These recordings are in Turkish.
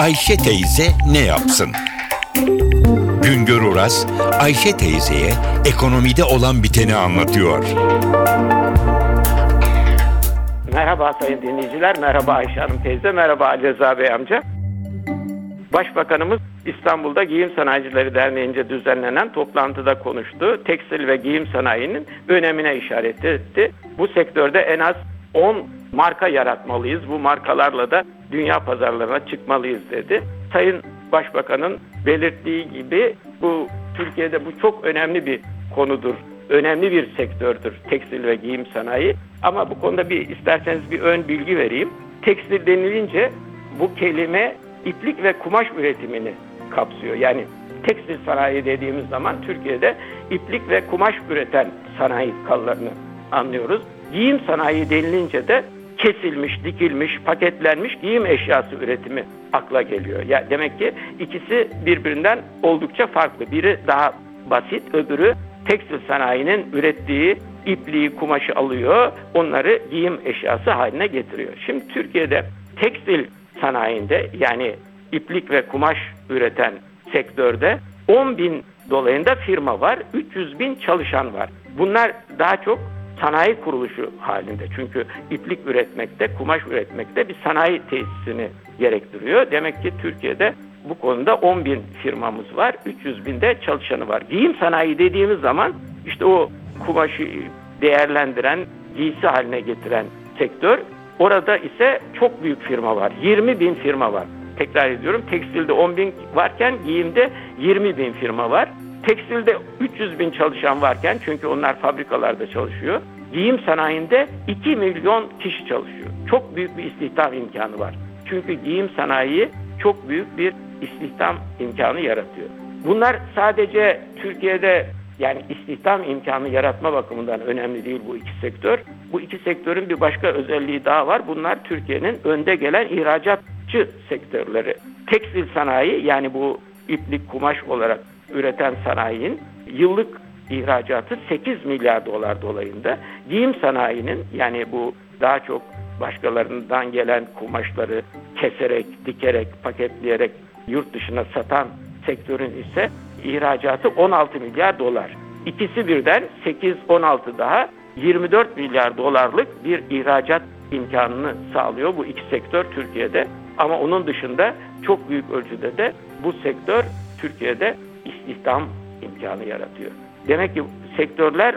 Ayşe teyze ne yapsın? Güngör Oras, Ayşe teyzeye ekonomide olan biteni anlatıyor. Merhaba sayın dinleyiciler, merhaba Ayşe Hanım teyze, merhaba Ali Rıza Bey amca. Başbakanımız İstanbul'da Giyim Sanayicileri Derneği'nce düzenlenen toplantıda konuştu. Tekstil ve giyim sanayinin önemine işaret etti. Bu sektörde en az 10 marka yaratmalıyız. Bu markalarla da dünya pazarlarına çıkmalıyız dedi. Sayın Başbakan'ın belirttiği gibi bu Türkiye'de bu çok önemli bir konudur. Önemli bir sektördür tekstil ve giyim sanayi. Ama bu konuda bir isterseniz bir ön bilgi vereyim. Tekstil denilince bu kelime iplik ve kumaş üretimini kapsıyor. Yani tekstil sanayi dediğimiz zaman Türkiye'de iplik ve kumaş üreten sanayi kallarını anlıyoruz. Giyim sanayi denilince de kesilmiş, dikilmiş, paketlenmiş giyim eşyası üretimi akla geliyor. Ya demek ki ikisi birbirinden oldukça farklı. Biri daha basit, öbürü tekstil sanayinin ürettiği ipliği, kumaşı alıyor, onları giyim eşyası haline getiriyor. Şimdi Türkiye'de tekstil sanayinde yani iplik ve kumaş üreten sektörde 10 bin dolayında firma var, 300 bin çalışan var. Bunlar daha çok sanayi kuruluşu halinde. Çünkü iplik üretmekte, kumaş üretmekte bir sanayi tesisini gerektiriyor. Demek ki Türkiye'de bu konuda 10 bin firmamız var, 300 bin de çalışanı var. Giyim sanayi dediğimiz zaman işte o kumaşı değerlendiren, giysi haline getiren sektör. Orada ise çok büyük firma var. 20 bin firma var. Tekrar ediyorum tekstilde 10 bin varken giyimde 20 bin firma var. Tekstilde 300 bin çalışan varken çünkü onlar fabrikalarda çalışıyor. Giyim sanayinde 2 milyon kişi çalışıyor. Çok büyük bir istihdam imkanı var. Çünkü giyim sanayi çok büyük bir istihdam imkanı yaratıyor. Bunlar sadece Türkiye'de yani istihdam imkanı yaratma bakımından önemli değil bu iki sektör. Bu iki sektörün bir başka özelliği daha var. Bunlar Türkiye'nin önde gelen ihracatçı sektörleri. Tekstil sanayi yani bu iplik kumaş olarak üreten sanayinin yıllık ihracatı 8 milyar dolar dolayında. Giyim sanayinin yani bu daha çok başkalarından gelen kumaşları keserek, dikerek, paketleyerek yurt dışına satan sektörün ise ihracatı 16 milyar dolar. İkisi birden 8-16 daha 24 milyar dolarlık bir ihracat imkanını sağlıyor bu iki sektör Türkiye'de. Ama onun dışında çok büyük ölçüde de bu sektör Türkiye'de istihdam imkanı yaratıyor. Demek ki sektörler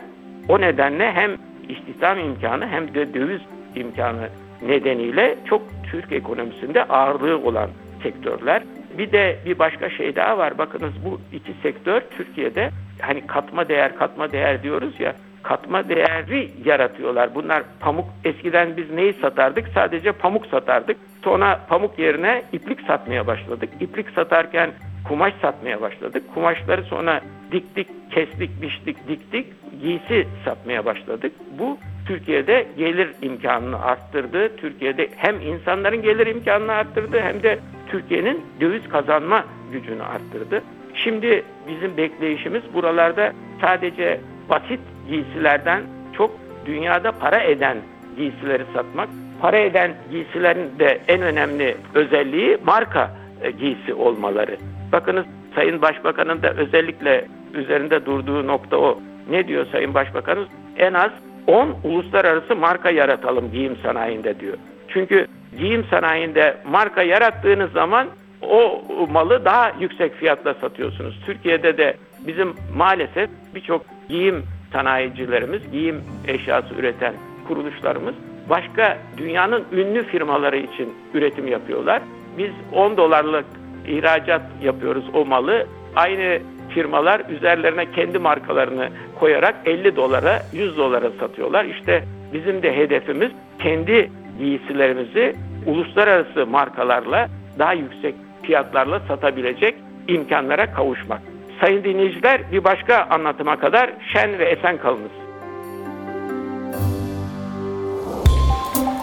o nedenle hem istihdam imkanı hem de döviz imkanı nedeniyle çok Türk ekonomisinde ağırlığı olan sektörler. Bir de bir başka şey daha var. Bakınız bu iki sektör Türkiye'de hani katma değer katma değer diyoruz ya katma değeri yaratıyorlar. Bunlar pamuk eskiden biz neyi satardık? Sadece pamuk satardık. Sonra pamuk yerine iplik satmaya başladık. İplik satarken kumaş satmaya başladık. Kumaşları sonra diktik, kestik, biçtik, diktik, giysi satmaya başladık. Bu Türkiye'de gelir imkanını arttırdı. Türkiye'de hem insanların gelir imkanını arttırdı hem de Türkiye'nin döviz kazanma gücünü arttırdı. Şimdi bizim bekleyişimiz buralarda sadece basit giysilerden çok dünyada para eden giysileri satmak. Para eden giysilerin de en önemli özelliği marka e, giysi olmaları. Bakınız Sayın Başbakan'ın da özellikle üzerinde durduğu nokta o. Ne diyor Sayın Başbakanımız? En az 10 uluslararası marka yaratalım giyim sanayinde diyor. Çünkü giyim sanayinde marka yarattığınız zaman o malı daha yüksek fiyatla satıyorsunuz. Türkiye'de de bizim maalesef birçok giyim sanayicilerimiz, giyim eşyası üreten kuruluşlarımız başka dünyanın ünlü firmaları için üretim yapıyorlar. Biz 10 dolarlık ihracat yapıyoruz o malı. Aynı firmalar üzerlerine kendi markalarını koyarak 50 dolara 100 dolara satıyorlar. İşte bizim de hedefimiz kendi giysilerimizi uluslararası markalarla daha yüksek fiyatlarla satabilecek imkanlara kavuşmak. Sayın dinleyiciler bir başka anlatıma kadar şen ve esen kalınız.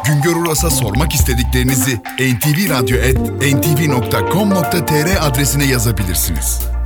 Güngör Uras'a sormak istediklerinizi ntvradio.com.tr adresine yazabilirsiniz.